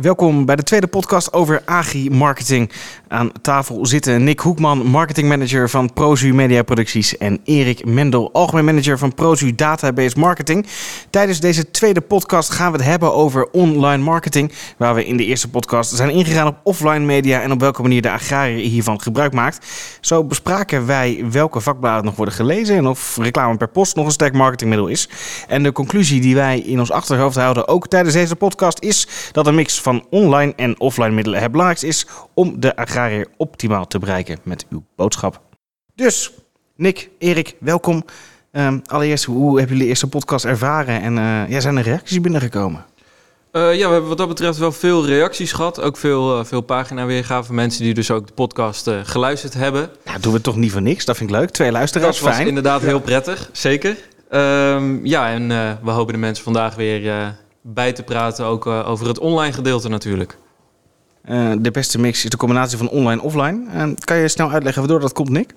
Welkom bij de tweede podcast over agri-marketing. Aan tafel zitten Nick Hoekman, marketingmanager van Prozu Media Producties en Erik Mendel, algemeen manager van Prozu Database Marketing. Tijdens deze tweede podcast gaan we het hebben over online marketing, waar we in de eerste podcast zijn ingegaan op offline media en op welke manier de agrariër hiervan gebruik maakt. Zo bespraken wij welke vakbladen nog worden gelezen en of reclame per post nog een sterk marketingmiddel is. En de conclusie die wij in ons achterhoofd houden, ook tijdens deze podcast, is dat een mix van online en offline middelen het belangrijkste is om de agrariër optimaal te bereiken met uw boodschap. Dus, Nick, Erik, welkom. Ehm, allereerst, hoe hebben jullie eerste podcast ervaren en uh, ja, zijn er reacties binnengekomen? Uh, ja, we hebben wat dat betreft wel veel reacties gehad. Ook veel, uh, veel pagina-weergaven. Mensen die dus ook de podcast uh, geluisterd hebben. Ja, doen we toch niet voor niks. Dat vind ik leuk. Twee luisteraars, dat was fijn. inderdaad heel prettig, zeker. Um, ja, en we hopen de mensen vandaag weer bij te praten, ook uh, over het online gedeelte natuurlijk. Uh, de beste mix is de combinatie van online en offline. Uh, kan je snel uitleggen waardoor dat komt, Nick?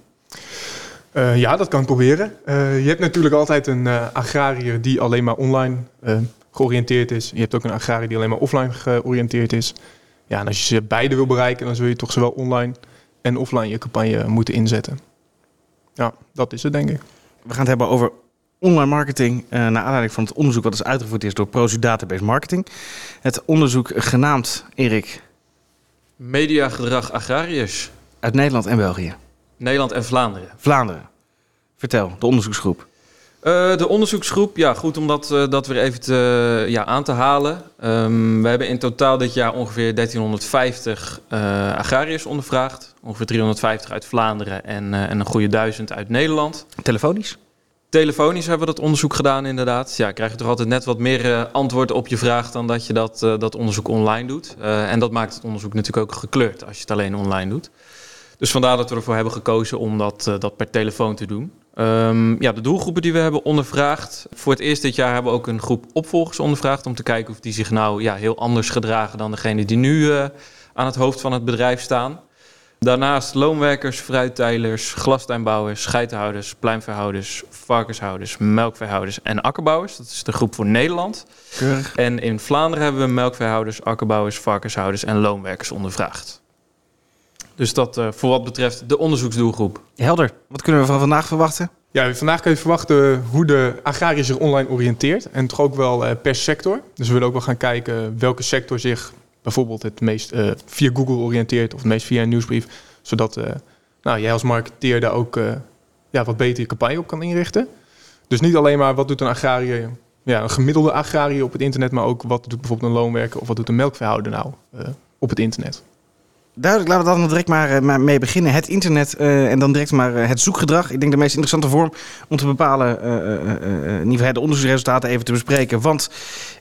ja, dat kan ik proberen. je hebt natuurlijk altijd een agrariër die alleen maar online georiënteerd is. Je hebt ook een agrariër die alleen maar offline georiënteerd is. Ja, en als je ze beide wil bereiken, dan zul je toch zowel online en offline je campagne moeten inzetten. Ja, dat is het denk ik. We gaan het hebben over online marketing uh, naar aanleiding van het onderzoek wat is uitgevoerd is door Prozu Database Marketing. Het onderzoek genaamd, Erik? Mediagedrag agrariërs. Uit Nederland en België? Nederland en Vlaanderen. Vlaanderen. Vertel, de onderzoeksgroep. Uh, de onderzoeksgroep, ja, goed om dat, uh, dat weer even te, ja, aan te halen. Um, we hebben in totaal dit jaar ongeveer 1350 agrariërs ondervraagd. Ongeveer 350 uit Vlaanderen en, en een goede duizend uit Nederland. Telefonisch? Telefonisch hebben we dat onderzoek gedaan, inderdaad. Ja, krijg je toch altijd net wat meer uh, antwoord op je vraag dan dat je dat, uh, dat onderzoek online doet. Uh, en dat maakt het onderzoek natuurlijk ook gekleurd als je het alleen online doet. Dus vandaar dat we ervoor hebben gekozen om dat, dat per telefoon te doen. Um, ja, de doelgroepen die we hebben ondervraagd. Voor het eerst dit jaar hebben we ook een groep opvolgers ondervraagd om te kijken of die zich nou ja, heel anders gedragen dan degene die nu aan het hoofd van het bedrijf staan. Daarnaast loonwerkers, fruitteilers, glastuinbouwers, geitenhouders, pluimveehouders, varkenshouders, melkveehouders en akkerbouwers. Dat is de groep voor Nederland. Keurig. En in Vlaanderen hebben we melkveehouders, akkerbouwers, varkenshouders en loonwerkers ondervraagd. Dus dat uh, voor wat betreft de onderzoeksdoelgroep. Helder. Wat kunnen we van vandaag verwachten? Ja, vandaag kun je verwachten hoe de agrariër zich online oriënteert. En toch ook wel uh, per sector. Dus we willen ook wel gaan kijken welke sector zich bijvoorbeeld het meest uh, via Google oriënteert of het meest via een nieuwsbrief. Zodat uh, nou, jij als marketeer daar ook uh, ja, wat beter je campagne op kan inrichten. Dus niet alleen maar wat doet een agrariër, ja, een gemiddelde agrariër op het internet, maar ook wat doet bijvoorbeeld een loonwerker of wat doet een melkveehouder nou op het internet. Duidelijk, laten we dan direct maar, maar mee beginnen. Het internet uh, en dan direct maar uh, het zoekgedrag. Ik denk de meest interessante vorm om te bepalen, in ieder de onderzoeksresultaten even te bespreken. Want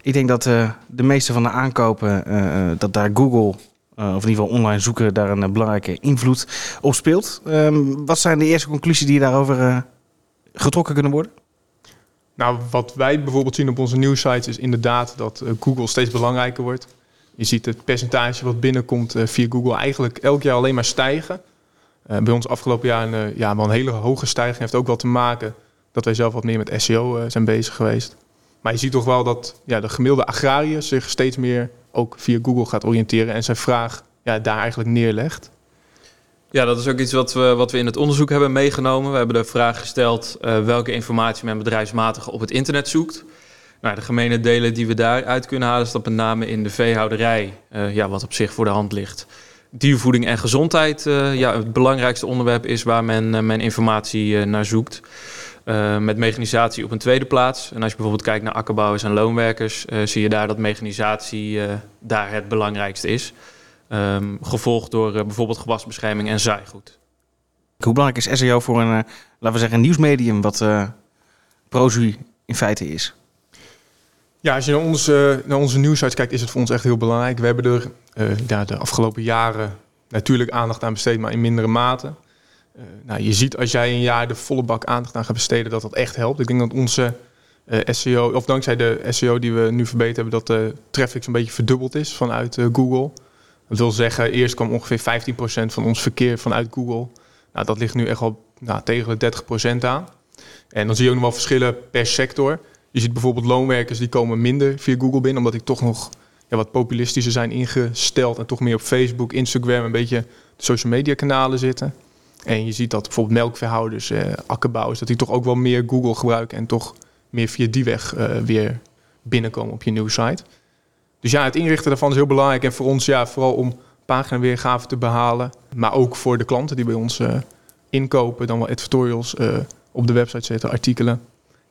ik denk dat de meeste van de aankopen, dat daar Google, of in ieder geval online zoeken, daar een belangrijke invloed op speelt. Um, wat zijn de eerste conclusies die daarover getrokken kunnen worden? Nou, wat wij bijvoorbeeld zien op onze nieuwsites is inderdaad dat Google steeds belangrijker wordt. Je ziet het percentage wat binnenkomt uh, via Google eigenlijk elk jaar alleen maar stijgen. Uh, bij ons afgelopen jaar een, uh, ja, wel een hele hoge stijging. Heeft ook wel te maken dat wij zelf wat meer met SEO zijn bezig geweest. Maar je ziet toch wel dat ja, de gemiddelde agrariër zich steeds meer ook via Google gaat oriënteren en zijn vraag ja, daar eigenlijk neerlegt. Ja, dat is ook iets wat we, wat we in het onderzoek hebben meegenomen. We hebben de vraag gesteld welke informatie men bedrijfsmatig op het internet zoekt. Nou, de gemene delen die we daaruit kunnen halen, is dat met name in de veehouderij, uh, ja, wat op zich voor de hand ligt. Diervoeding en gezondheid, uh, ja, het belangrijkste onderwerp is waar men, uh, men informatie naar zoekt. met mechanisatie op een tweede plaats. En als je bijvoorbeeld kijkt naar akkerbouwers en loonwerkers, zie je daar dat mechanisatie daar het belangrijkste is. Um, gevolgd door bijvoorbeeld gewasbescherming en zaaigoed. Hoe belangrijk is SEO voor een, laten we zeggen, een nieuwsmedium wat Prozu in feite is? Ja, als je naar onze, naar onze nieuwsites kijkt, is het voor ons echt heel belangrijk. We hebben er uh, ja, de afgelopen jaren natuurlijk aandacht aan besteed, maar in mindere mate. Uh, nou, je ziet als jij een jaar de volle bak aandacht aan gaat besteden, dat dat echt helpt. Ik denk dat onze uh, SEO, of dankzij de SEO die we nu verbeterd hebben, dat de traffic zo'n beetje verdubbeld is vanuit Google. Dat wil zeggen, eerst kwam ongeveer 15% van ons verkeer vanuit Google. Nou, dat ligt nu echt al nou, tegen de 30% aan. En dan zie je ook nog wel verschillen per sector. Je ziet bijvoorbeeld loonwerkers die komen minder via Google binnen, omdat die toch nog ja, wat populistischer zijn ingesteld en toch meer op Facebook, Instagram, een beetje social media kanalen zitten. En je ziet dat bijvoorbeeld melkveehouders, eh, akkerbouwers, dat die toch ook wel meer Google gebruiken en toch meer via die weg eh, weer binnenkomen op je nieuwe site. Dus ja, het inrichten daarvan is heel belangrijk. En voor ons ja, vooral om paginaweergave te behalen. Maar ook voor de klanten die bij ons uh, inkopen, dan wel editorials uh, op de website zetten, artikelen.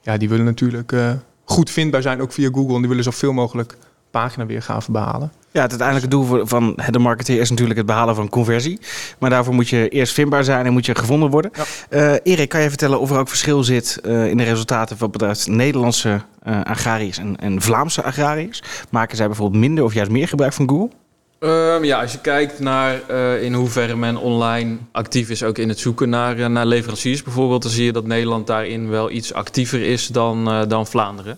Ja, die willen natuurlijk uh, goed vindbaar zijn, ook via Google. En die willen zoveel mogelijk paginaweergave behalen. Ja, het uiteindelijke doel van de marketeer is natuurlijk het behalen van conversie. Maar daarvoor moet je eerst vindbaar zijn en moet je gevonden worden. Ja. Erik, kan je vertellen of er ook verschil zit in de resultaten wat betreft Nederlandse agrariërs en, en Vlaamse agrariërs? Maken zij bijvoorbeeld minder of juist meer gebruik van Google? Um, ja, als je kijkt naar uh, in hoeverre men online actief is, ook in het zoeken naar, uh, naar leveranciers bijvoorbeeld, dan zie je dat Nederland daarin wel iets actiever is dan, uh, dan Vlaanderen.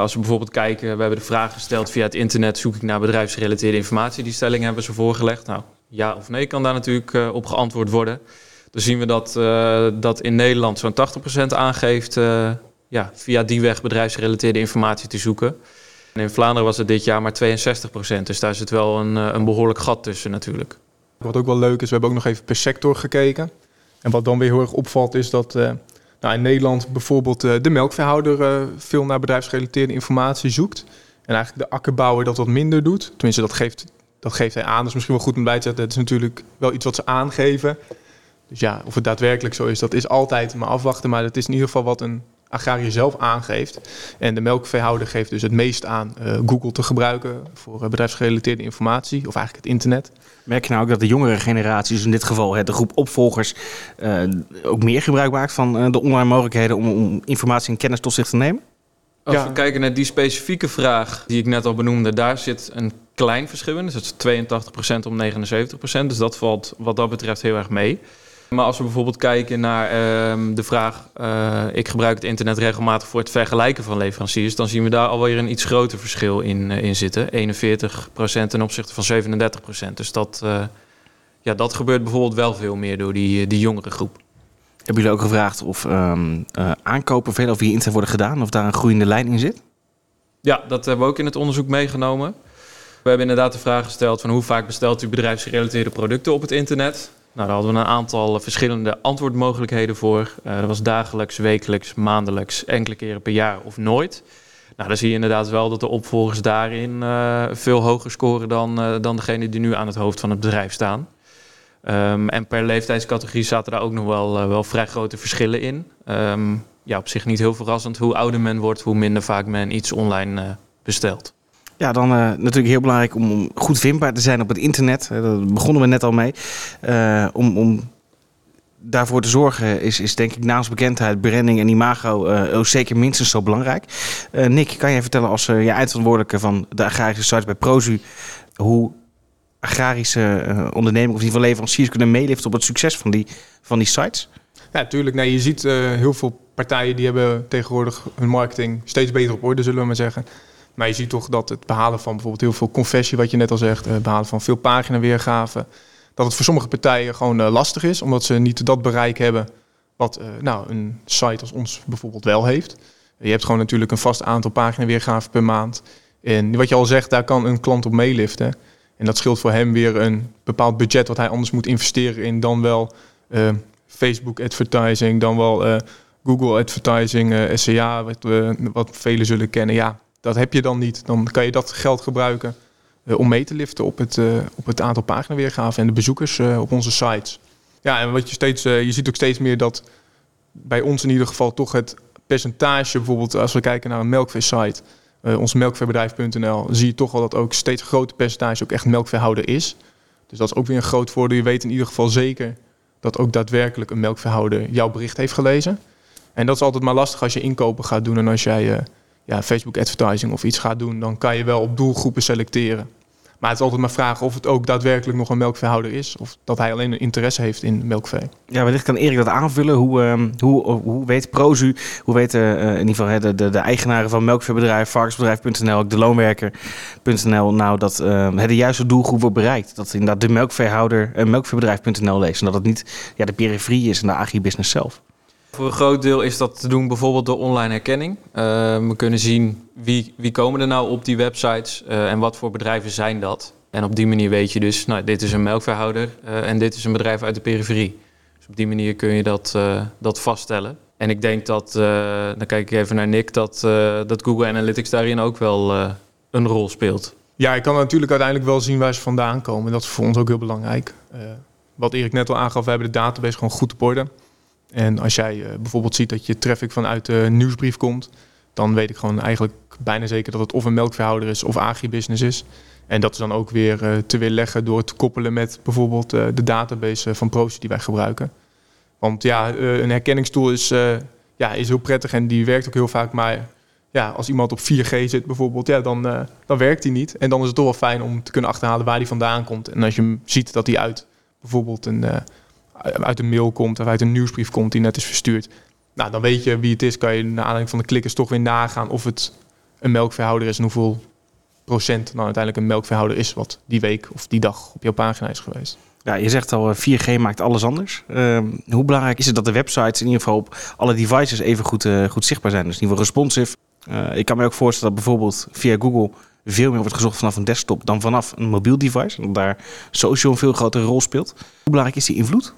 als we bijvoorbeeld kijken, we hebben de vraag gesteld via het internet, zoek ik naar bedrijfsgerelateerde informatie. Die stelling hebben ze voorgelegd. Nou, ja of nee kan daar natuurlijk op geantwoord worden. Dan zien we dat, dat in Nederland zo'n 80% aangeeft ja, via die weg bedrijfsgerelateerde informatie te zoeken in Vlaanderen was het dit jaar maar 62 procent. Dus daar zit wel een, eh, een behoorlijk gat tussen natuurlijk. Wat ook wel leuk is, we hebben ook nog even per sector gekeken. En wat dan weer heel erg opvalt is dat uh, nou, in Nederland bijvoorbeeld uh, de melkveehouder veel naar bedrijfsgerelateerde informatie zoekt. En eigenlijk de akkerbouwer dat wat minder doet. Tenminste, dat geeft, dat geeft hij aan. Dat is misschien wel goed om bij te zetten. Het is natuurlijk wel iets wat ze aangeven. Dus ja, of het daadwerkelijk zo is, dat is altijd maar afwachten. Maar het is in ieder geval wat een agrariër zelf aangeeft. En de melkveehouder geeft dus het meest aan uh, Google te gebruiken voor uh, bedrijfsgerelateerde informatie, of eigenlijk het internet. Merk je nou ook dat de jongere generatie, dus in dit geval de groep opvolgers, uh, ook meer gebruik maakt van de online mogelijkheden om, om, informatie en kennis tot zich te nemen? Als ja. we kijken naar die specifieke vraag die ik net al benoemde, daar zit een klein verschil in. Dus het is 82% om 79%. Dus dat valt wat dat betreft heel erg mee. Maar als we bijvoorbeeld kijken naar uh, de vraag: uh, ik gebruik het internet regelmatig voor het vergelijken van leveranciers, dan zien we daar alweer een iets groter verschil in, uh, in zitten. 41% ten opzichte van 37%. Dus dat, uh, ja, dat gebeurt bijvoorbeeld wel veel meer door die, die jongere groep. Hebben jullie ook gevraagd of um, aankopen veel via internet worden gedaan, of daar een groeiende lijn in zit? Ja, dat hebben we ook in het onderzoek meegenomen. We hebben inderdaad de vraag gesteld van hoe vaak bestelt u bedrijfsgerelateerde producten op het internet? Nou, daar hadden we een aantal verschillende antwoordmogelijkheden voor. Uh, dat was dagelijks, wekelijks, maandelijks, enkele keren per jaar of nooit. Nou, dan zie je inderdaad wel dat de opvolgers daarin uh, veel hoger scoren dan, uh, dan degene die nu aan het hoofd van het bedrijf staan. Um, en per leeftijdscategorie zaten daar ook nog wel, wel vrij grote verschillen in. Um, ja, op zich niet heel verrassend. Hoe ouder men wordt, hoe minder vaak men iets online bestelt. Ja, dan uh, natuurlijk heel belangrijk om, goed vindbaar te zijn op het internet. Daar begonnen we net al mee. Uh, om, om daarvoor te zorgen is, is denk ik naast bekendheid, branding en imago ook zeker minstens zo belangrijk. Nick, kan jij vertellen als je eindverantwoordelijke van de agrarische sites bij Prozu... hoe agrarische ondernemingen of in ieder geval leveranciers kunnen meeliften op het succes van die, van die sites? Ja, natuurlijk. Nee, je ziet heel veel partijen die hebben tegenwoordig hun marketing steeds beter op orde, zullen we maar zeggen. Maar je ziet toch dat het behalen van bijvoorbeeld heel veel confessie, wat je net al zegt, het behalen van veel paginaweergaven, dat het voor sommige partijen gewoon uh, lastig is, omdat ze niet dat bereik hebben wat uh, nou, een site als ons bijvoorbeeld wel heeft. Je hebt gewoon natuurlijk een vast aantal paginaweergaven per maand. En wat je al zegt, daar kan een klant op meeliften. En dat scheelt voor hem weer een bepaald budget wat hij anders moet investeren in dan wel Facebook advertising, dan wel Google advertising, SEA, wat, wat velen zullen kennen. Ja, dat heb je dan niet. Dan kan je dat geld gebruiken uh, om mee te liften op het, uh, op het aantal paginaweergaven en de bezoekers uh, op onze sites. Ja, en wat je steeds, je ziet ook steeds meer dat bij ons in ieder geval toch het percentage, bijvoorbeeld als we kijken naar een melkveesite, ons melkveebedrijf.nl, zie je toch wel dat ook steeds groter percentage ook echt melkveehouder is. Dus dat is ook weer een groot voordeel. Je weet in ieder geval zeker dat ook daadwerkelijk een melkveehouder jouw bericht heeft gelezen. En dat is altijd maar lastig als je inkopen gaat doen en als jij ja, Facebook advertising of iets gaat doen, dan kan je wel op doelgroepen selecteren. Maar het is altijd maar vragen of het ook daadwerkelijk nog een melkveehouder is. Of dat hij alleen een interesse heeft in melkvee. Ja, wellicht kan Erik dat aanvullen. Hoe, uh, hoe, hoe weet Prozu, hoe weten uh, in ieder geval de, de, de, eigenaren van melkveebedrijf, varkensbedrijf.nl, ook de loonwerker.nl, nou dat uh, de juiste doelgroep wordt bereikt. Dat inderdaad de melkveehouder uh, melkveebedrijf.nl leest. En dat het niet ja, de periferie is en de agribusiness zelf. Voor een groot deel is dat te doen bijvoorbeeld door online herkenning. we kunnen zien wie, wie komen er nou op die websites en wat voor bedrijven zijn dat. En op die manier weet je dus, nou, dit is een melkveehouder en dit is een bedrijf uit de periferie. Dus op die manier kun je dat, dat vaststellen. En ik denk dat, dan kijk ik even naar Nick, dat, dat Google Analytics daarin ook wel een rol speelt. Ja, ik kan natuurlijk uiteindelijk wel zien waar ze vandaan komen. Dat is voor ons ook heel belangrijk. Uh, wat Erik net al aangaf, we hebben de database gewoon goed op orde. En als jij uh, bijvoorbeeld ziet dat je traffic vanuit de nieuwsbrief komt, dan weet ik gewoon eigenlijk bijna zeker dat het of een melkveehouder is of agribusiness is. En dat is dan ook weer uh, te weerleggen door het te koppelen met bijvoorbeeld de database van Proci die wij gebruiken. Want ja, een herkenningstool is, ja, is heel prettig en die werkt ook heel vaak, maar ja, als iemand op 4G zit bijvoorbeeld, ja, dan, dan werkt die niet. En dan is het toch wel fijn om te kunnen achterhalen waar die vandaan komt. En als je ziet dat hij uit bijvoorbeeld een, uit een mail komt of uit een nieuwsbrief komt die net is verstuurd. Nou, dan weet je wie het is. Kan je naar aanleiding van de klikkers toch weer nagaan of het een melkveehouder is en hoeveel procent dan uiteindelijk een melkveehouder is wat die week of die dag op jouw pagina is geweest. Ja, je zegt al, 4G eh, maakt alles anders. Uh, hoe belangrijk is het dat de websites in ieder geval op alle devices even goed, uh, goed zichtbaar zijn? Dus in ieder geval responsive. Uh, ik kan me ook voorstellen dat bijvoorbeeld via Google veel meer wordt gezocht vanaf een desktop dan vanaf een mobiel device. En dat daar social een veel grotere rol speelt. Hoe belangrijk is die invloed?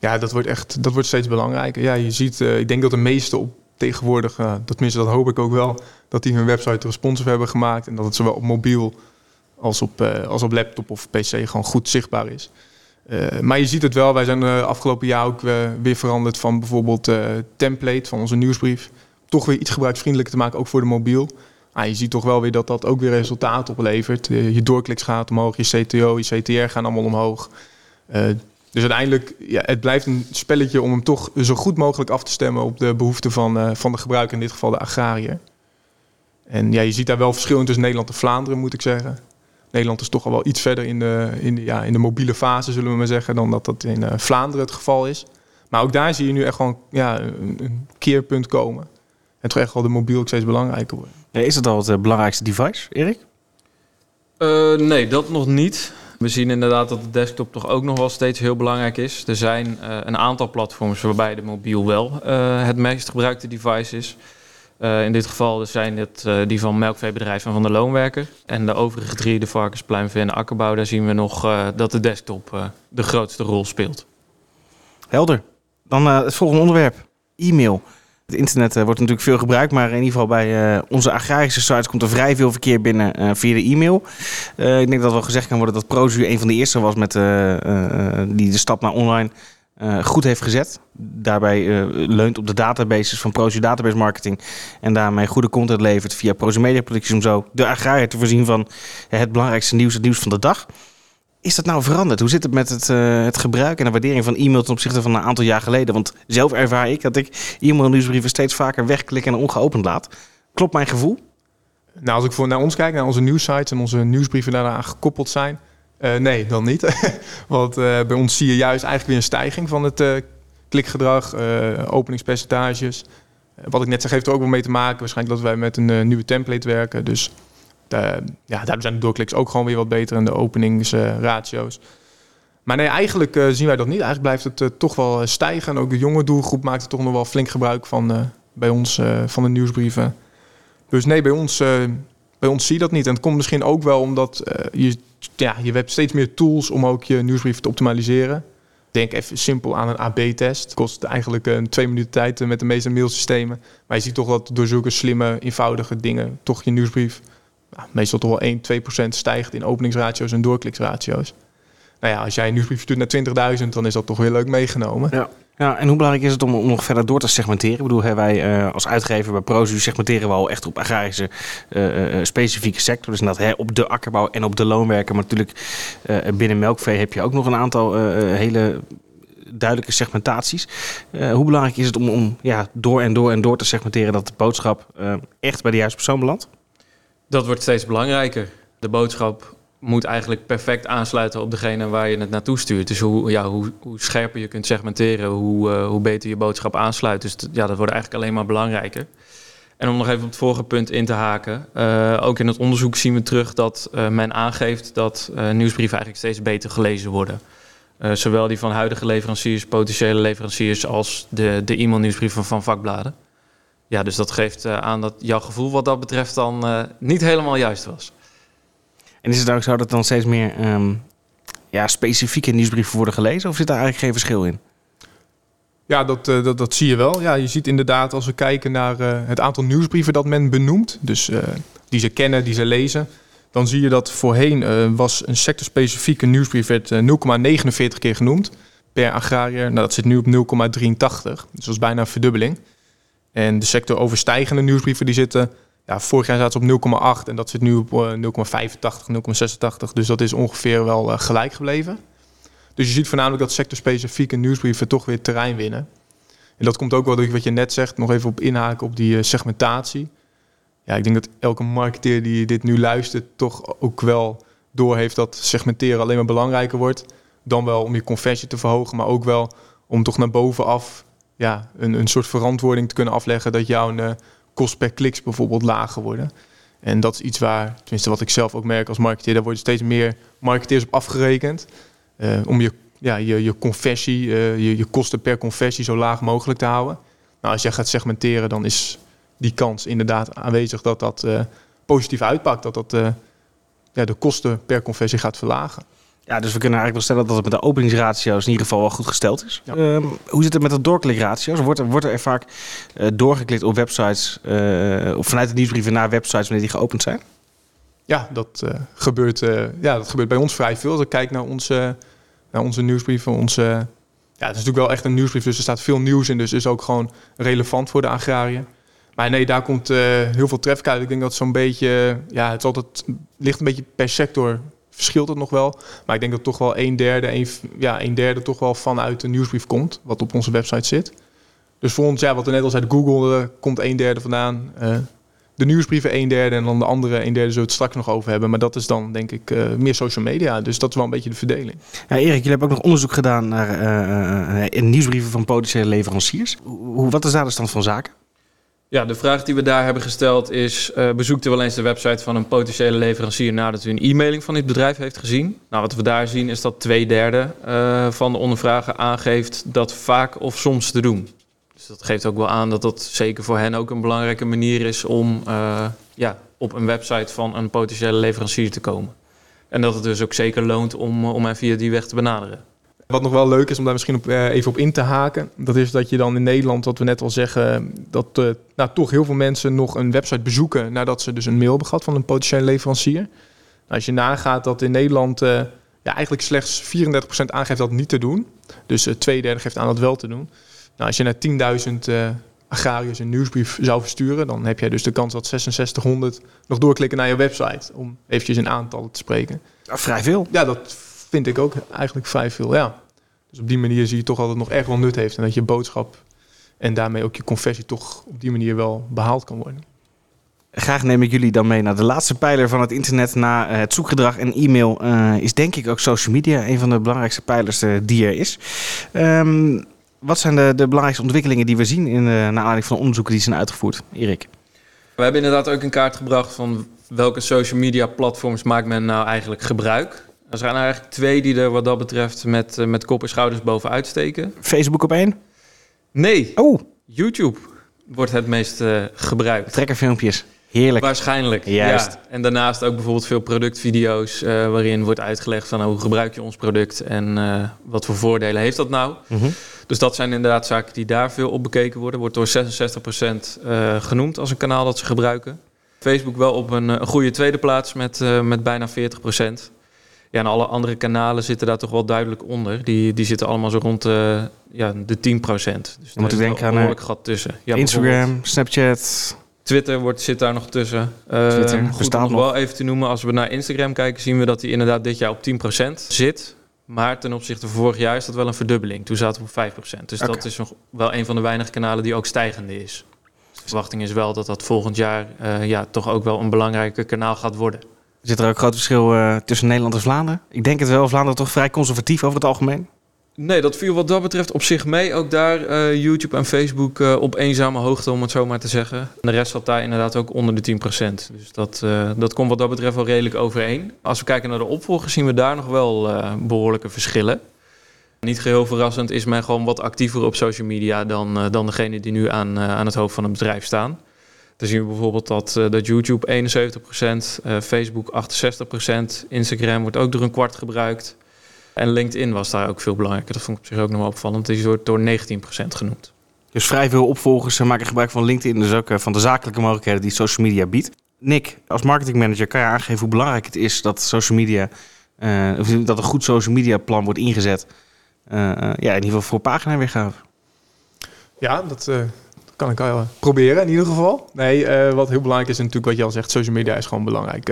Ja, dat wordt echt dat wordt steeds belangrijker. Ja, je ziet, ik denk dat de meeste op tegenwoordig, dat tenminste dat hoop ik ook wel, dat die hun website responsive hebben gemaakt. En dat het zowel op mobiel als op, als op laptop of pc gewoon goed zichtbaar is. Maar je ziet het wel, wij zijn afgelopen jaar ook weer veranderd van bijvoorbeeld template van onze nieuwsbrief. Toch weer iets gebruiksvriendelijker te maken, ook voor de mobiel. Ah, je ziet toch wel weer dat dat ook weer resultaat oplevert. je doorkliks gaat omhoog, je CTO, je CTR gaan allemaal omhoog. Dus uiteindelijk, ja, het blijft een spelletje om hem toch zo goed mogelijk af te stemmen op de behoeften van, van de gebruiker, in dit geval de agrariër. En ja, je ziet daar wel verschil tussen Nederland en Vlaanderen, moet ik zeggen. Nederland is toch al wel iets verder in de, in de, ja, in de mobiele fase, zullen we maar zeggen, dan dat dat in uh, Vlaanderen het geval is. Maar ook daar zie je nu echt gewoon ja, een, een keerpunt komen. En toch echt wel de mobiel ook steeds belangrijker worden. Ja, is het al het uh, belangrijkste device, Erik? Uh, nee, dat nog niet. We zien inderdaad dat de desktop toch ook nog wel steeds heel belangrijk is. Er zijn een aantal platforms waarbij de mobiel wel het meest gebruikte device is. Uh, in dit geval zijn het die van melkveebedrijf en van de loonwerker. En de overige drie, de varkens, pluimvee en akkerbouw, daar zien we nog dat de desktop de grootste rol speelt. Helder. Dan het volgende onderwerp, e-mail. Het internet wordt natuurlijk veel gebruikt, maar in ieder geval bij onze agrarische sites komt er vrij veel verkeer binnen via de e-mail. ik denk dat wel gezegd kan worden dat Prozu een van de eerste was met die de stap naar online goed heeft gezet. Daarbij leunt op de databases van Prozi Database Marketing. En daarmee goede content levert via Prozi Media Producties. Om zo de agrariër te voorzien van het belangrijkste nieuws, het nieuws van de dag. Is dat nou veranderd? Hoe zit het met het, uh, het gebruik en de waardering van e-mail ten opzichte van een aantal jaar geleden? Want zelf ervaar ik dat ik e-mail nieuwsbrieven steeds vaker wegklik en ongeopend laat. Klopt mijn gevoel? Nou, als ik voor naar ons kijk, naar onze nieuwsites en onze nieuwsbrieven daaraan gekoppeld zijn, uh, nee, dan niet. Want uh, bij ons zie je juist eigenlijk weer een stijging van het klikgedrag, openingspercentages. wat ik net zeg, heeft er ook wel mee te maken. Waarschijnlijk dat wij met een nieuwe template werken. Dus ja, daar zijn de doorkliks ook gewoon weer wat beter en de openingsratio's. maar nee, eigenlijk zien wij dat niet. Eigenlijk blijft het toch wel stijgen. En ook de jonge doelgroep maakt er toch nog wel flink gebruik van bij ons, van de nieuwsbrieven. Dus nee, bij ons bij ons zie je dat niet. En het komt misschien ook wel omdat je, ja, je hebt steeds meer tools om ook je nieuwsbrief te optimaliseren. Denk even simpel aan een AB-test. Kost eigenlijk een twee minuten tijd met de meeste mailsystemen. Maar je ziet toch dat door zulke slimme, eenvoudige dingen toch je nieuwsbrief meestal toch wel 1, 2 procent stijgt in openingsratio's en doorkliksratio's. Nou ja, als jij een nieuwsbrief stuurt naar 20.000, dan is dat toch weer leuk meegenomen. Ja. Ja, en hoe belangrijk is het om, nog verder door te segmenteren? Ik bedoel, wij uh, als uitgever bij Prozu segmenteren we al echt op agrarische uh, specifieke sector. Dus dat hè, op de akkerbouw en op de loonwerker. Maar natuurlijk binnen melkvee heb je ook nog een aantal hele duidelijke segmentaties. hoe belangrijk is het om, om ja, door en door en door te segmenteren dat de boodschap echt bij de juiste persoon belandt? Dat wordt steeds belangrijker. De boodschap moet eigenlijk perfect aansluiten op degene waar je het naartoe stuurt. Dus hoe, ja, hoe, hoe scherper je kunt segmenteren, hoe, uh, hoe beter je boodschap aansluit. Dus ja, dat wordt eigenlijk alleen maar belangrijker. En om nog even op het vorige punt in te haken. Uh, ook in het onderzoek zien we terug dat uh, men aangeeft dat nieuwsbrieven eigenlijk steeds beter gelezen worden. Zowel die van huidige leveranciers, potentiële leveranciers, als de, de e-mailnieuwsbrieven van vakbladen. Ja, dus dat geeft uh, aan dat jouw gevoel wat dat betreft dan uh, niet helemaal juist was. En is het ook zo dat dan steeds meer um, ja, specifieke nieuwsbrieven worden gelezen? Of zit daar eigenlijk geen verschil in? Ja, dat, uh, dat, dat zie je wel. Ja, je ziet inderdaad als we kijken naar het aantal nieuwsbrieven dat men benoemt, dus die ze kennen, die ze lezen, dan zie je dat voorheen was een sectorspecifieke nieuwsbrief werd 0,49 keer genoemd per agrariër. Nou, dat zit nu op 0,83, dus dat is bijna een verdubbeling. En de sector overstijgende nieuwsbrieven die zitten, ja, vorig jaar zaten ze op 0,8 en dat zit nu op 0,85, 0,86. Dus dat is ongeveer wel uh, gelijk gebleven. Dus je ziet voornamelijk dat sectorspecifieke nieuwsbrieven toch weer terrein winnen. En dat komt ook wel door wat je net zegt, nog even op inhaken op die uh, segmentatie. Ja, ik denk dat elke marketeer die dit nu luistert toch ook wel doorheeft dat segmenteren alleen maar belangrijker wordt. Dan wel om je conversie te verhogen, maar ook wel om toch naar bovenaf ja, een, een soort verantwoording te kunnen afleggen dat jouw uh, kost per kliks bijvoorbeeld lager worden. En dat is iets waar, tenminste wat ik zelf ook merk als marketeer, daar worden steeds meer marketeers op afgerekend. Uh, om je, ja, je, je conversie, uh, je, je kosten per conversie zo laag mogelijk te houden. Nou, als jij gaat segmenteren, dan is die kans inderdaad aanwezig dat dat positief uitpakt. Dat dat ja, de kosten per conversie gaat verlagen. Ja, dus we kunnen eigenlijk wel stellen dat het met de openingsratio's in ieder geval wel goed gesteld is. Ja. Um, hoe zit het met de doorklikratio's? Wordt er, wordt er vaak uh, doorgeklikt op websites, uh, of vanuit de nieuwsbrieven naar websites wanneer die geopend zijn? Ja, dat, uh, gebeurt, ja, dat gebeurt bij ons vrij veel. Als ik kijk naar onze, naar onze nieuwsbrieven, onze... Ja, het is natuurlijk wel echt een nieuwsbrief, dus er staat veel nieuws in. Dus is ook gewoon relevant voor de agrariër. Maar nee, daar komt heel veel traffic uit. Ik denk dat zo'n beetje... Ja, het, altijd, ligt een beetje per sector verschilt het nog wel. Maar ik denk dat toch wel een derde, een, ja, een derde toch wel vanuit de nieuwsbrief komt, wat op onze website zit. Dus voor ons, ja, wat we net al zei, Google uh, komt een derde vandaan. Uh, de nieuwsbrieven een derde en dan de andere een derde zullen we het straks nog over hebben. Maar dat is dan denk ik uh, meer social media. Dus dat is wel een beetje de verdeling. Ja, Erik, jullie hebben ook nog onderzoek gedaan naar nieuwsbrieven van potentiële leveranciers. Hoe, wat is daar de stand van zaken? Ja, de vraag die we daar hebben gesteld is: uh, bezoekt u wel eens de website van een potentiële leverancier nadat u een e-mailing van dit bedrijf heeft gezien? Nou, wat we daar zien is dat twee derde uh, van de ondervragen aangeeft dat vaak of soms te doen. Dus dat geeft ook wel aan dat dat zeker voor hen ook een belangrijke manier is om uh, ja, op een website van een potentiële leverancier te komen. En dat het dus ook zeker loont om, om hen via die weg te benaderen. Wat nog wel leuk is om daar misschien op, uh, even op in te haken, dat is dat je dan in Nederland, wat we net al zeggen, dat uh, nou, toch heel veel mensen nog een website bezoeken nadat ze dus een mail hebben gehad van een potentiële leverancier. Nou, als je nagaat dat in Nederland uh, ja, eigenlijk slechts 34% aangeeft dat niet te doen, dus twee derde geeft aan dat wel te doen. Nou, als je naar 10.000 agrariërs een nieuwsbrief zou versturen, dan heb jij dus de kans dat 6600 nog doorklikken naar je website, om eventjes in aantallen te spreken. Ja, vrij veel. Ja, dat vind ik ook eigenlijk vrij veel, ja. Dus op die manier zie je toch dat het nog echt wel nut heeft. En dat je boodschap en daarmee ook je conversie toch op die manier wel behaald kan worden. Graag neem ik jullie dan mee naar de laatste pijler van het internet. Na het zoekgedrag en e-mail uh, is denk ik ook social media een van de belangrijkste pijlers uh, die er is. Um, wat zijn de, de, belangrijkste ontwikkelingen die we zien in, uh, naar aanleiding van onderzoeken die zijn uitgevoerd? Erik. We hebben inderdaad ook een kaart gebracht van welke social media platforms maakt men nou eigenlijk gebruik. Er zijn eigenlijk twee die er wat dat betreft met, uh, met kop en schouders bovenuit steken. Facebook op één? Nee. Oh. YouTube wordt het meest uh, gebruikt. Trekkerfilmpjes. Heerlijk. Waarschijnlijk. Juist. Ja. En daarnaast ook bijvoorbeeld veel productvideo's uh, waarin wordt uitgelegd van hoe gebruik je ons product en uh, wat voor voordelen heeft dat nou. Mm -hmm. Dus dat zijn inderdaad zaken die daar veel op bekeken worden. Wordt door 66% uh, genoemd als een kanaal dat ze gebruiken. Facebook wel op een, een goede tweede plaats met, met bijna 40%. Ja, en alle andere kanalen zitten daar toch wel duidelijk onder. Die, die zitten allemaal zo rond de, ja, de 10 procent. Dus Dan moet ik denken aan een gat tussen. Ja, Instagram, Snapchat. Twitter wordt, zit daar nog tussen. Twitter uh, goed om nog wel even te noemen. Als we naar Instagram kijken, zien we dat die inderdaad dit jaar op 10% zit. Maar ten opzichte van vorig jaar is dat wel een verdubbeling. Toen zaten we op 5%. Dus okay. dat is nog wel een van de weinige kanalen die ook stijgende is. De verwachting is wel dat dat volgend jaar uh, ja, toch ook wel een belangrijke kanaal gaat worden. Zit er ook groot verschil uh, tussen Nederland en Vlaanderen? Ik denk het wel. Vlaanderen toch vrij conservatief over het algemeen? Nee, dat viel wat dat betreft op zich mee. Ook daar uh, YouTube en Facebook uh, op eenzame hoogte, om het zo maar te zeggen. En de rest zat daar inderdaad ook onder de 10%. Dus dat, dat komt wat dat betreft wel redelijk overeen. Als we kijken naar de opvolgers, zien we daar nog wel behoorlijke verschillen. Niet geheel verrassend is men gewoon wat actiever op social media dan, dan degene die nu aan, aan het hoofd van een bedrijf staan. Dan zien we bijvoorbeeld dat, uh, dat YouTube 71%, Facebook 68%, Instagram wordt ook door een kwart gebruikt. En LinkedIn was daar ook veel belangrijker. Dat vond ik op zich ook nog wel opvallend. Die wordt door 19% genoemd. Dus vrij veel opvolgers maken gebruik van LinkedIn, dus ook van de zakelijke mogelijkheden die social media biedt. Nick, als marketingmanager kan je aangeven hoe belangrijk het is dat social media, of dat een goed social media plan wordt ingezet uh, ja, in ieder geval voor paginaweergave. Ja, dat uh, kan ik wel proberen in ieder geval. Nee, uh, wat heel belangrijk is natuurlijk wat je al zegt, social media is gewoon belangrijk.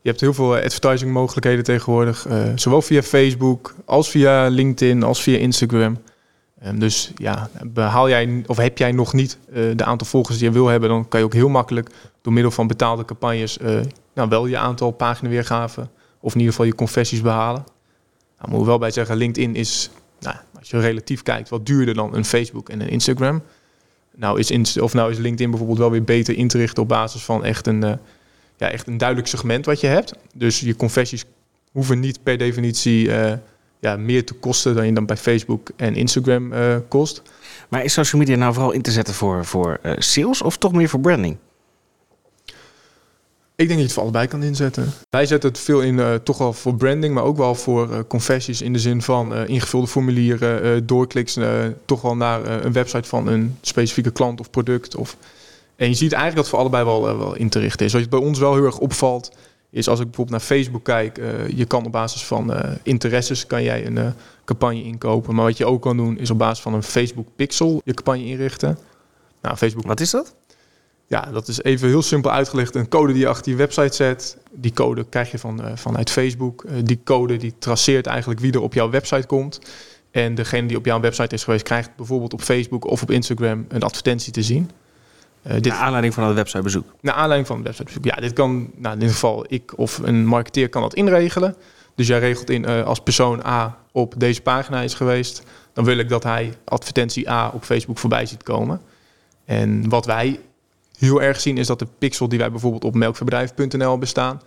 je hebt heel veel advertising mogelijkheden tegenwoordig, zowel via Facebook als via LinkedIn als via Instagram. Um, dus ja, behaal jij of heb jij nog niet de aantal volgers die je wil hebben, dan kan je ook heel makkelijk door middel van betaalde campagnes nou, wel je aantal paginaweergaven of in ieder geval je conversies behalen. Nou, moet wel bij zeggen, LinkedIn is, nou, als je relatief kijkt, wat duurder dan een Facebook en een Instagram. Nou is, Inst of nou is LinkedIn bijvoorbeeld wel weer beter in te richten op basis van echt een, uh, ja, echt een duidelijk segment wat je hebt. Dus je conversies hoeven niet per definitie uh, ja, meer te kosten dan je dan bij Facebook en Instagram uh, kost. Maar is social media nou vooral in te zetten voor, voor sales of toch meer voor branding? Ik denk dat je het voor allebei kan inzetten. Wij zetten het veel in uh, toch wel voor branding, maar ook wel voor uh, conversies in de zin van uh, ingevulde formulieren, doorkliks toch wel naar een website van een specifieke klant of product. Of... En je ziet eigenlijk dat het voor allebei wel, wel in te richten is. Wat bij ons wel heel erg opvalt, is als ik bijvoorbeeld naar Facebook kijk, je kan op basis van interesses kan jij een campagne inkopen. Maar wat je ook kan doen, is op basis van een Facebook pixel je campagne inrichten. Nou, Facebook. Wat is dat? Ja, dat is even heel simpel uitgelegd. Een code die je achter je website zet. Die code krijg je van, uh, vanuit Facebook. Uh, die code die traceert eigenlijk wie er op jouw website komt. En degene die op jouw website is geweest, krijgt bijvoorbeeld op Facebook of op Instagram een advertentie te zien. Uh, dit, naar aanleiding van het websitebezoek? Naar aanleiding van het websitebezoek. Ja, dit kan, nou in dit geval ik of een marketeer kan dat inregelen. Dus jij regelt in als persoon A op deze pagina is geweest. Dan wil ik dat hij advertentie A op Facebook voorbij ziet komen. En wat wij heel erg zien is dat de pixel die wij bijvoorbeeld op melkverbedrijf.nl bestaan,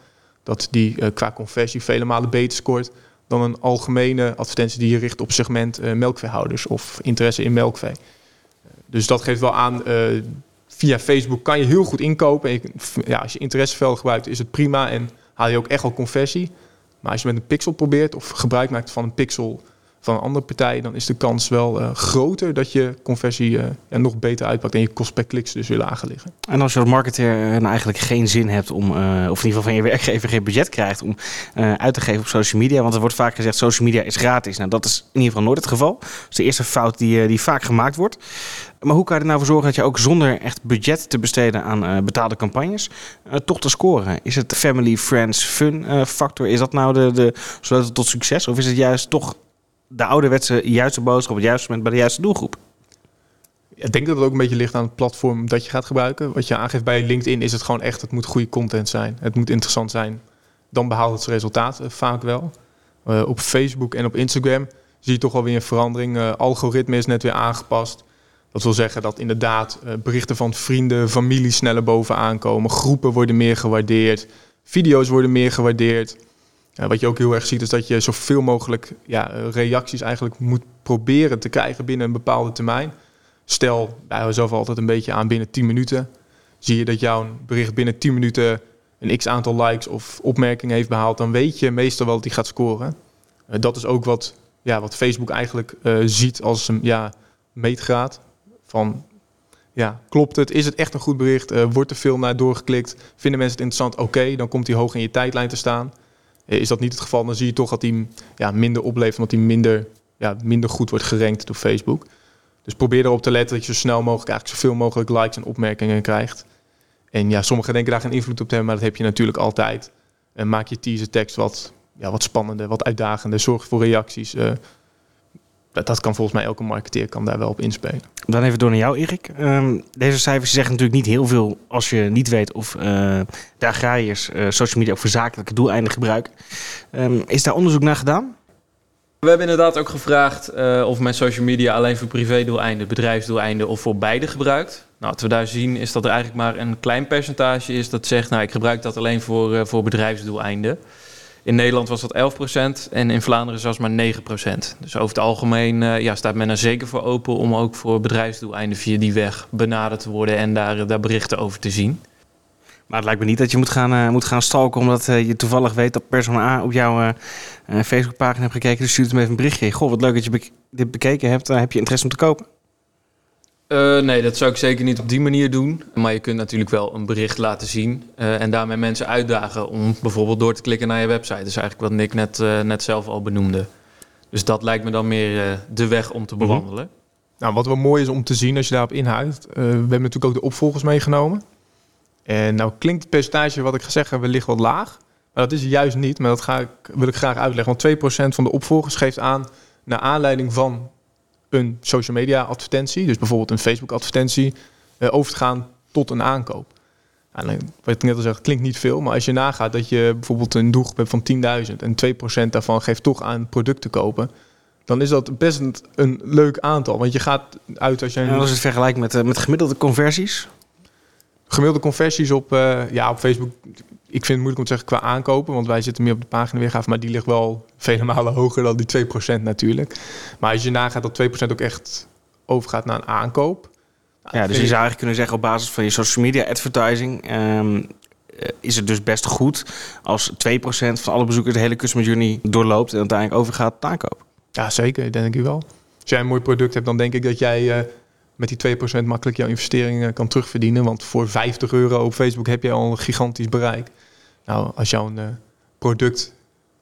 dat die uh, qua conversie vele malen beter scoort dan een algemene advertentie die je richt op segment uh, melkveehouders of interesse in melkvee. Dus dat geeft wel aan, uh, via Facebook kan je heel goed inkopen. Ja, als je interesseveld gebruikt is het prima en haal je ook echt al conversie. Maar als je met een pixel probeert of gebruik maakt van een pixel van een andere partij, dan is de kans wel uh, groter dat je conversie uh, ja, nog beter uitpakt en je kost per kliks dus weer lager liggen. En als je als marketeer nou eigenlijk geen zin hebt om, of in ieder geval van je werkgever geen budget krijgt om uit te geven op social media, want er wordt vaak gezegd social media is gratis. Nou, dat is in ieder geval nooit het geval. Dat is de eerste fout die, die vaak gemaakt wordt. Maar hoe kan je er nou voor zorgen dat je ook zonder echt budget te besteden aan betaalde campagnes toch te scoren? Is het family, friends, fun factor? Is dat nou de, de sleutel tot succes? Of is het juist toch de ouderwetse juiste boodschap op het juiste moment bij de juiste doelgroep. Ik denk dat het ook een beetje ligt aan het platform dat je gaat gebruiken. Wat je aangeeft bij LinkedIn is het gewoon echt, het moet goede content zijn. Het moet interessant zijn. Dan behaalt het resultaat uh, vaak wel. Uh, op Facebook en op Instagram zie je toch wel weer een verandering. Uh, algoritme is net weer aangepast. Dat wil zeggen dat inderdaad berichten van vrienden, familie sneller bovenaan komen. Groepen worden meer gewaardeerd. Video's worden meer gewaardeerd wat je ook heel erg ziet is dat je zoveel mogelijk ja, reacties eigenlijk moet proberen te krijgen binnen een bepaalde termijn. Stel, wij houden zelf altijd een beetje aan binnen 10 minuten. Zie je dat jouw bericht binnen 10 minuten een x aantal likes of opmerkingen heeft behaald, dan weet je meestal wel dat die gaat scoren. Uh, dat is ook wat, ja, wat Facebook eigenlijk uh, ziet als een ja, meetgraad. Van ja, klopt het? Is het echt een goed bericht? Wordt er veel naar doorgeklikt? Vinden mensen het interessant? Oké, dan komt hij hoog in je tijdlijn te staan. Eh, is dat niet het geval, dan zie je toch dat hij ja, minder oplevert, omdat hij minder, ja, minder goed wordt gerankt door Facebook. Dus probeer erop te letten dat je zo snel mogelijk eigenlijk zoveel mogelijk likes en opmerkingen krijgt. En ja, sommigen denken daar geen invloed op te hebben, maar dat heb je natuurlijk altijd. En maak je teaser tekst wat, ja, wat spannender, wat uitdagender. Zorg voor reacties. Uh, dat, dat kan volgens mij elke marketeer kan daar wel op inspelen. Dan even door naar jou, Erik. Um, deze cijfers zeggen natuurlijk niet heel veel als je niet weet of uh, de agrariërs uh, social media ook voor zakelijke doeleinden gebruiken. Um, is daar onderzoek naar gedaan? We hebben inderdaad ook gevraagd uh, of men social media alleen voor privédoeleinden, bedrijfsdoeleinden of voor beide gebruikt. Nou, wat we daar zien is dat er eigenlijk maar een klein percentage is dat zegt, nou ik gebruik dat alleen voor, voor bedrijfsdoeleinden. In Nederland was dat 11% en in Vlaanderen zelfs maar 9%. Dus over het algemeen uh, ja, staat men er zeker voor open om ook voor bedrijfsdoeleinden via die weg benaderd te worden en daar, daar berichten over te zien. Maar het lijkt me niet dat je moet gaan, uh, moet gaan stalken omdat je toevallig weet dat persoon A op jouw uh, Facebookpagina heeft gekeken. Dus stuurt hem even een berichtje. Goh, wat leuk dat je dit bekeken hebt. heb je interesse om te kopen? Nee, dat zou ik zeker niet op die manier doen. Maar je kunt natuurlijk wel een bericht laten zien en daarmee mensen uitdagen om bijvoorbeeld door te klikken naar je website. Dat is eigenlijk wat Nick net, net zelf al benoemde. Dus dat lijkt me dan meer de weg om te mhm. bewandelen. Nou, wat wel mooi is om te zien als je daarop inhoudt. we hebben natuurlijk ook de opvolgers meegenomen. En nou klinkt het percentage wat ik gezegd heb wellicht wat laag. Maar dat is juist niet. Maar dat ga ik, wil ik graag uitleggen. Want 2% van de opvolgers geeft aan... naar aanleiding van een social media advertentie... dus bijvoorbeeld een Facebook advertentie... Uh, over te gaan tot een aankoop. En wat ik net al zeg, klinkt niet veel. Maar als je nagaat dat je bijvoorbeeld een doelgroep hebt van 10.000... en 2% daarvan geeft toch aan product te kopen... dan is dat best een, leuk aantal. Want je gaat uit als je... En als het vergelijkt met, uh, met gemiddelde conversies gemiddelde conversies op, uh, ja, op Facebook. Ik vind het moeilijk om te zeggen qua aankopen, want wij zitten meer op de pagina weergave, maar die ligt wel vele malen hoger dan die 2% natuurlijk. Maar als je nagaat dat 2% ook echt overgaat naar een aankoop. Ja, dus je zou eigenlijk kunnen zeggen op basis van je social media advertising um, is het dus best goed als 2% van alle bezoekers de hele customer journey doorloopt en uiteindelijk overgaat tot aankoop. Ja, zeker, denk ik wel. Als jij een mooi product hebt, dan denk ik dat jij uh, met die 2% makkelijk jouw investeringen kan terugverdienen. Want voor 50 euro op Facebook heb je al een gigantisch bereik. Nou, als jouw uh, product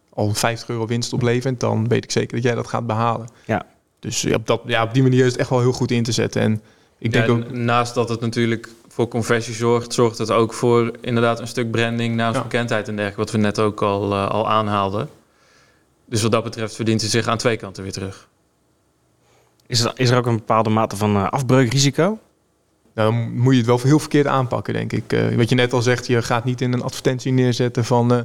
al 50 euro winst oplevert, dan weet ik zeker dat jij dat gaat behalen. Ja. Dus op, dat, ja, op die manier is het echt wel heel goed in te zetten. En ik denk ook... Naast dat het natuurlijk voor conversie zorgt, zorgt het ook voor inderdaad een stuk branding, naamsbekendheid ja. en dergelijke, wat we net ook al, uh, al aanhaalden. Dus wat dat betreft verdient het zich aan twee kanten weer terug. Is er, is er ook een bepaalde mate van uh, afbreukrisico? Nou, dan moet je het wel heel verkeerd aanpakken, denk ik. Uh, wat je net al zegt, je gaat niet in een advertentie neerzetten van... Uh,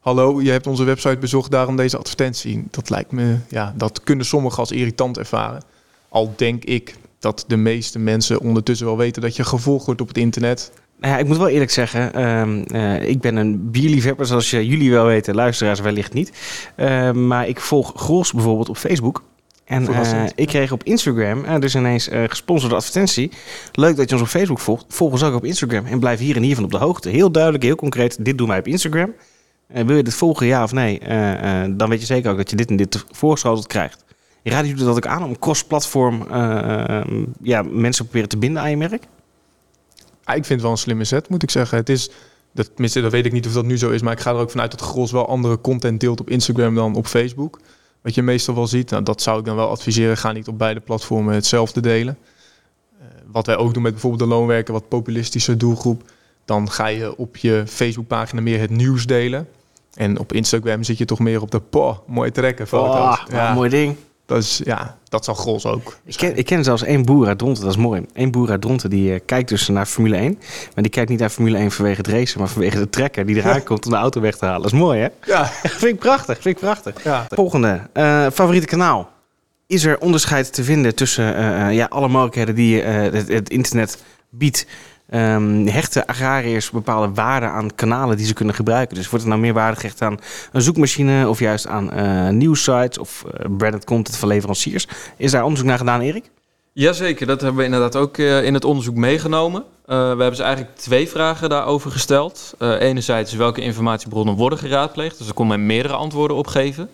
hallo, je hebt onze website bezocht, daarom deze advertentie. Dat lijkt me, ja, dat kunnen sommigen als irritant ervaren. Al denk ik dat de meeste mensen ondertussen wel weten dat je gevolgd wordt op het internet. Nou ja, ik moet wel eerlijk zeggen, uh, ik ben een bierliefhebber, zoals jullie wel weten, luisteraars wellicht niet. Uh, maar ik volg Gros bijvoorbeeld op Facebook. En uh, ik kreeg op Instagram uh, dus ineens uh, gesponsorde advertentie. Leuk dat je ons op Facebook volgt. Volg ons ook op Instagram en blijf hier en hiervan op de hoogte. Heel duidelijk, heel concreet. Dit doen wij op Instagram. wil je dit volgen, ja of nee? dan weet je zeker ook dat je dit en dit voorgeschoteld krijgt. Je raadt je dat ook aan om cross-platform ja, mensen proberen te binden aan je merk? Ah, ik vind het wel een slimme set, moet ik zeggen. Het is, dat, tenminste, dat weet ik niet of dat nu zo is, maar ik ga er ook vanuit dat Gros wel andere content deelt op Instagram dan op Facebook. Wat je meestal wel ziet, nou, dat zou ik dan wel adviseren. Ga niet op beide platformen hetzelfde delen. Uh, wat wij ook doen met bijvoorbeeld de loonwerker, wat populistische doelgroep. Dan ga je op je Facebookpagina meer het nieuws delen. En op Instagram zit je toch meer op de poh, mooi trekken foto's. Oh, ja. mooi ding. Dat is, ja, dat zal Gros ook. Ik ken, ik ken zelfs één boer uit Dronten, dat is mooi. Eén boer uit Dronten die uh, kijkt dus naar Formule 1. Maar die kijkt niet naar Formule 1 vanwege het racen, maar vanwege de trekker die eraan komt om de auto weg te halen. Dat is mooi, hè? Ja. vind ik prachtig, vind ik prachtig. Ja. Volgende, uh, favoriete kanaal. Is er onderscheid te vinden tussen uh, ja, alle mogelijkheden die het, het internet biedt um, hechten agrariërs bepaalde waarde aan kanalen die ze kunnen gebruiken. Dus wordt er nou meer waarde gehecht aan een zoekmachine of juist aan uh, nieuwsites of uh, branded content van leveranciers? Is daar onderzoek naar gedaan, Erik? Jazeker, dat hebben we inderdaad ook uh, in het onderzoek meegenomen. we hebben ze eigenlijk twee vragen daarover gesteld. enerzijds welke informatiebronnen worden geraadpleegd, dus daar kon men meerdere antwoorden op geven.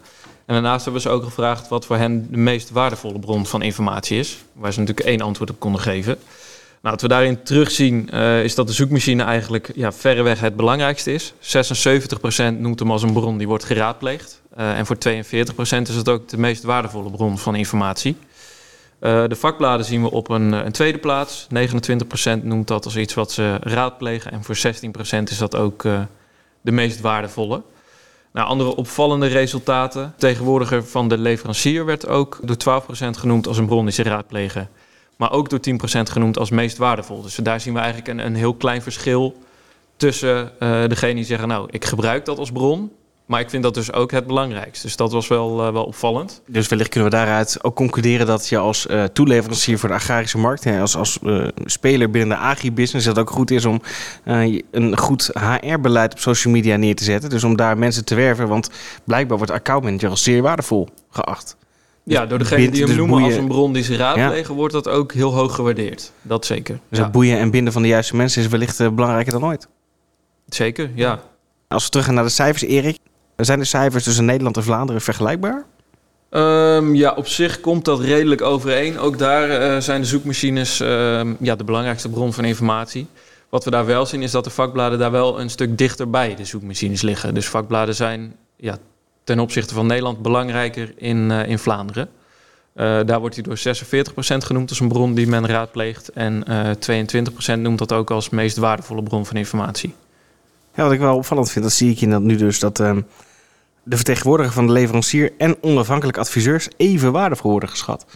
En daarnaast hebben ze ook gevraagd wat voor hen de meest waardevolle bron van informatie is, waar ze natuurlijk één antwoord op konden geven. Nou, wat we daarin terugzien uh, is dat de zoekmachine eigenlijk ja, verreweg het belangrijkste is. 76% noemt hem als een bron die wordt geraadpleegd. Uh, en voor 42% is het ook de meest waardevolle bron van informatie. Uh, de vakbladen zien we op een, een, tweede plaats. 29% noemt dat als iets wat ze raadplegen. En voor 16% is dat ook de meest waardevolle. Nou, andere opvallende resultaten. Tegenwoordiger van de leverancier werd ook door 12% genoemd als een bron die ze raadplegen maar ook door 10% genoemd als meest waardevol. Dus daar zien we eigenlijk een, een heel klein verschil tussen uh, degene die zeggen, nou, ik gebruik dat als bron, Maar ik vind dat dus ook het belangrijkste. Dus dat was wel, uh, wel opvallend. Dus wellicht kunnen we daaruit ook concluderen dat je als uh, toeleverancier voor de agrarische markt, hè, als, als speler binnen de agribusiness, dat ook goed is om een goed HR-beleid op social media neer te zetten. Dus om daar mensen te werven, want blijkbaar wordt accountmanager als zeer waardevol geacht. Ja, door degene die hem dus noemen als een bron die ze raadplegen, wordt dat ook heel hoog gewaardeerd. Dat zeker. Dus ja. het boeien en binden van de juiste mensen is wellicht belangrijker dan ooit. Zeker, ja. Als we terug gaan naar de cijfers, Erik. Zijn de cijfers tussen Nederland en Vlaanderen vergelijkbaar? Um, ja, op zich komt dat redelijk overeen. Ook daar uh, zijn de zoekmachines uh, ja, de belangrijkste bron van informatie. Wat we daar wel zien is dat de vakbladen daar wel een stuk dichter bij de zoekmachines liggen. Dus vakbladen zijn ja, ten opzichte van Nederland belangrijker in, uh, in Vlaanderen. Uh, daar wordt hij door 46% genoemd als een bron die men raadpleegt. En uh, 22% noemt dat ook als meest waardevolle bron van informatie. Ja, wat ik wel opvallend vind, dat zie ik in dat nu dus dat um, de vertegenwoordiger van de leverancier en onafhankelijke adviseurs even waardevol worden geschat.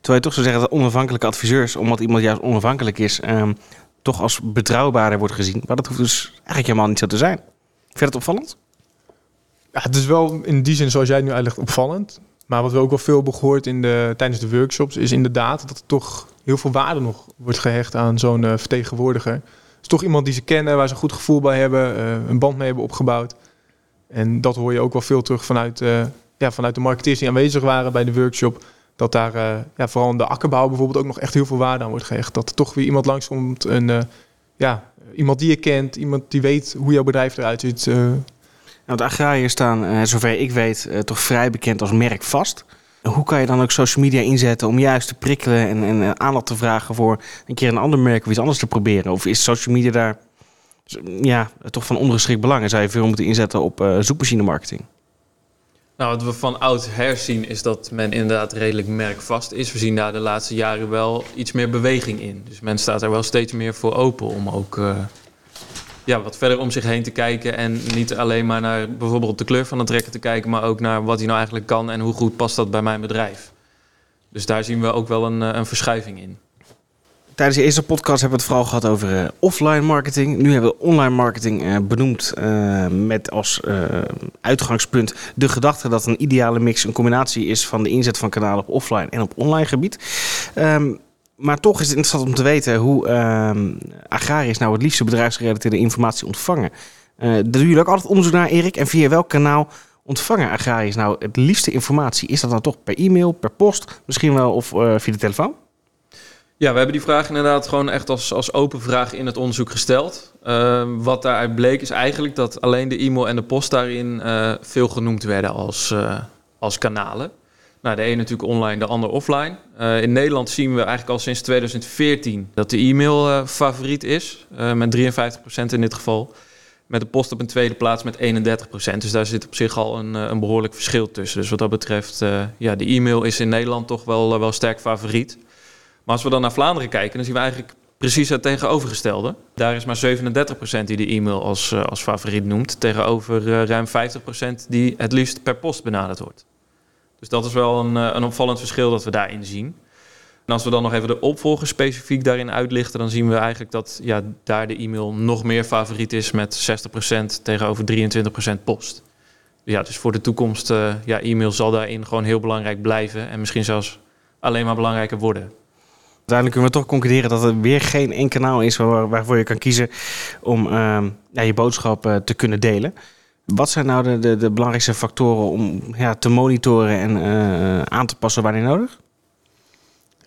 Terwijl je toch zou zeggen dat onafhankelijke adviseurs, omdat iemand juist onafhankelijk is, um, toch als betrouwbaarder wordt gezien. Maar dat hoeft dus eigenlijk helemaal niet zo te zijn. Vind je dat opvallend? Ja, het is wel in die zin, zoals jij nu uitlegt, opvallend. Maar wat we ook wel veel hebben gehoord in de, tijdens de workshops, is inderdaad dat er toch heel veel waarde nog wordt gehecht aan zo'n uh, vertegenwoordiger. Het is toch iemand die ze kennen, waar ze een goed gevoel bij hebben, uh, een band mee hebben opgebouwd. En dat hoor je ook wel veel terug vanuit, uh, ja, vanuit de marketeers die aanwezig waren bij de workshop. Dat daar ja, vooral in de akkerbouw bijvoorbeeld ook nog echt heel veel waarde aan wordt gehecht. Dat er toch weer iemand langskomt, een, ja, iemand die je kent, iemand die weet hoe jouw bedrijf eruit ziet. Nou, de agrariërs staan, uh, zover ik weet, uh, toch vrij bekend als merk vast. Hoe kan je dan ook social media inzetten om juist te prikkelen en, en aandacht te vragen voor een keer een ander merk of iets anders te proberen? Of is social media daar ja, toch van ondergeschikt belang en zou je veel moeten inzetten op uh, zoekmachine marketing? Nou, wat we van oud herzien is dat men inderdaad redelijk merkvast is. We zien daar de laatste jaren wel iets meer beweging in. Dus men staat er wel steeds meer voor open om ook ja, wat verder om zich heen te kijken. En niet alleen maar naar bijvoorbeeld de kleur van de trekker te kijken, maar ook naar wat hij nou eigenlijk kan en hoe goed past dat bij mijn bedrijf. Dus daar zien we ook wel een, een verschuiving in. Tijdens de eerste podcast hebben we het vooral gehad over uh, offline marketing. Nu hebben we online marketing uh, benoemd met als uitgangspunt de gedachte dat een ideale mix een combinatie is van de inzet van kanalen op offline en op online gebied. Um, maar toch is het interessant om te weten hoe uh, agrariërs nou het liefste bedrijfsgerelateerde informatie ontvangen. Uh, daar doen jullie ook altijd onderzoek naar, Erik. En via welk kanaal ontvangen agrariërs nou het liefste informatie? Is dat dan toch per e-mail, per post, misschien wel of uh, via de telefoon? Ja, we hebben die vraag inderdaad gewoon echt als, als open vraag in het onderzoek gesteld. Uh, wat daaruit bleek is eigenlijk dat alleen de e-mail en de post daarin uh, veel genoemd werden als, als kanalen. Nou, de een natuurlijk online, de ander offline. Uh, in Nederland zien we eigenlijk al sinds 2014 dat de e-mail uh, favoriet is, uh, met 53% in dit geval. Met de post op een tweede plaats met 31%. Dus daar zit op zich al een, een behoorlijk verschil tussen. Dus wat dat betreft, ja, de e-mail is in Nederland toch wel, wel sterk favoriet. Maar als we dan naar Vlaanderen kijken, dan zien we eigenlijk precies het tegenovergestelde. Daar is maar 37% die de e-mail als, als favoriet noemt, tegenover ruim 50% die het liefst per post benaderd wordt. Dus dat is wel een, een opvallend verschil dat we daarin zien. En als we dan nog even de opvolger specifiek daarin uitlichten, dan zien we eigenlijk dat ja, daar de e-mail nog meer favoriet is met 60% tegenover 23% post. Ja, dus voor de toekomst, uh, ja, e-mail zal daarin gewoon heel belangrijk blijven en misschien zelfs alleen maar belangrijker worden. Uiteindelijk kunnen we toch concluderen dat er weer geen één kanaal is waar, waarvoor je kan kiezen om uh, ja, je boodschap uh, te kunnen delen. Wat zijn nou de, de, de belangrijkste factoren om ja, te monitoren en uh, aan te passen wanneer nodig?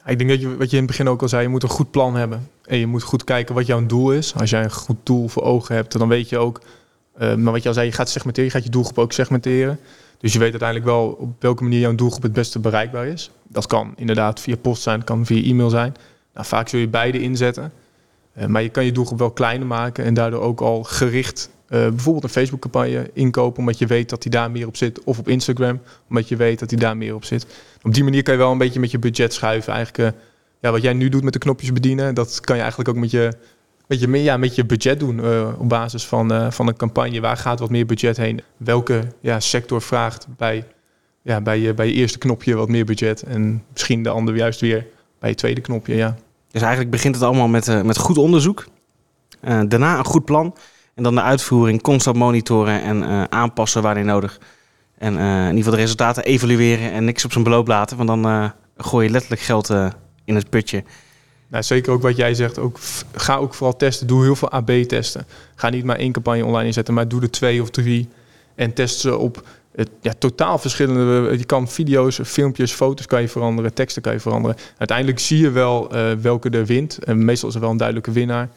Ik denk dat je, wat je in het begin ook al zei, je moet een goed plan hebben. En je moet goed kijken wat jouw doel is. Als jij een goed doel voor ogen hebt, dan weet je ook... Uh, maar wat je al zei, je gaat segmenteren, je gaat je doelgroep ook segmenteren. Dus je weet uiteindelijk wel op welke manier jouw doelgroep het beste bereikbaar is. Dat kan inderdaad via post zijn, kan via e-mail zijn. Nou, vaak zul je beide inzetten. Uh, maar je kan je doelgroep wel kleiner maken en daardoor ook al gericht bijvoorbeeld een Facebook-campagne inkopen, omdat je weet dat hij daar meer op zit. Of op Instagram, omdat je weet dat hij daar meer op zit. Op die manier kan je wel een beetje met je budget schuiven. Eigenlijk, uh, ja, wat jij nu doet met de knopjes bedienen, dat kan je eigenlijk ook met je, met je, ja, met je budget doen. Uh, op basis van, van een campagne. Waar gaat wat meer budget heen? Welke ja, sector vraagt bij, ja, bij, je, bij je eerste knopje wat meer budget? En misschien de andere juist weer bij je tweede knopje, ja. Dus eigenlijk begint het allemaal met, met goed onderzoek. daarna een goed plan. En dan de uitvoering constant monitoren en uh, aanpassen wanneer nodig. En uh, in ieder geval de resultaten evalueren en niks op zijn beloop laten. Want dan uh, gooi je letterlijk geld in het putje. Nou, zeker ook wat jij zegt. Ook, ga ook vooral testen. Doe heel veel AB-testen. Ga niet maar één campagne online inzetten, maar doe er twee of drie. En test ze op het, ja, totaal verschillende. Je kan video's, filmpjes, foto's kan je veranderen, teksten kan je veranderen. Uiteindelijk zie je wel welke er wint. En meestal is er wel een duidelijke winnaar.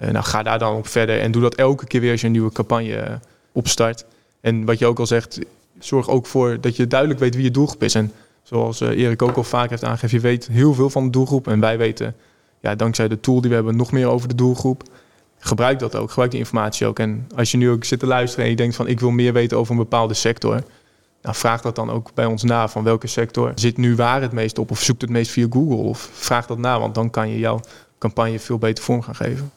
Uh, nou, ga daar dan op verder en doe dat elke keer weer als je een nieuwe campagne uh, opstart. En wat je ook al zegt, zorg ook voor dat je duidelijk weet wie je doelgroep is. En zoals Erik ook al vaak heeft aangegeven, je weet heel veel van de doelgroep. En wij weten, ja, dankzij de tool die we hebben, nog meer over de doelgroep gebruik dat ook. Gebruik die informatie ook. En als je nu ook zit te luisteren en je denkt van ik wil meer weten over een bepaalde sector. Nou, vraag dat dan ook bij ons na. Van welke sector zit nu waar het meest op? Of zoekt het meest via Google? Of vraag dat na, want dan kan je jouw campagne veel beter vorm gaan geven.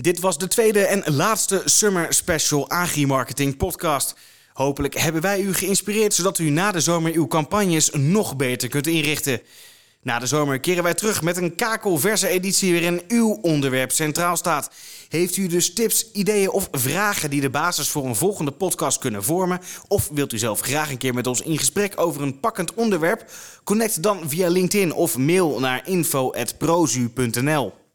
Dit was de tweede en laatste Summer Special Agri-marketing podcast. Hopelijk hebben wij u geïnspireerd zodat u na de zomer uw campagnes nog beter kunt inrichten. Na de zomer keren wij terug met een kakelverse editie waarin uw onderwerp centraal staat. Heeft u dus tips, ideeën of vragen die de basis voor een volgende podcast kunnen vormen? Of wilt u zelf graag een keer met ons in gesprek over een pakkend onderwerp? Connect dan via LinkedIn of mail naar info.prozu.nl.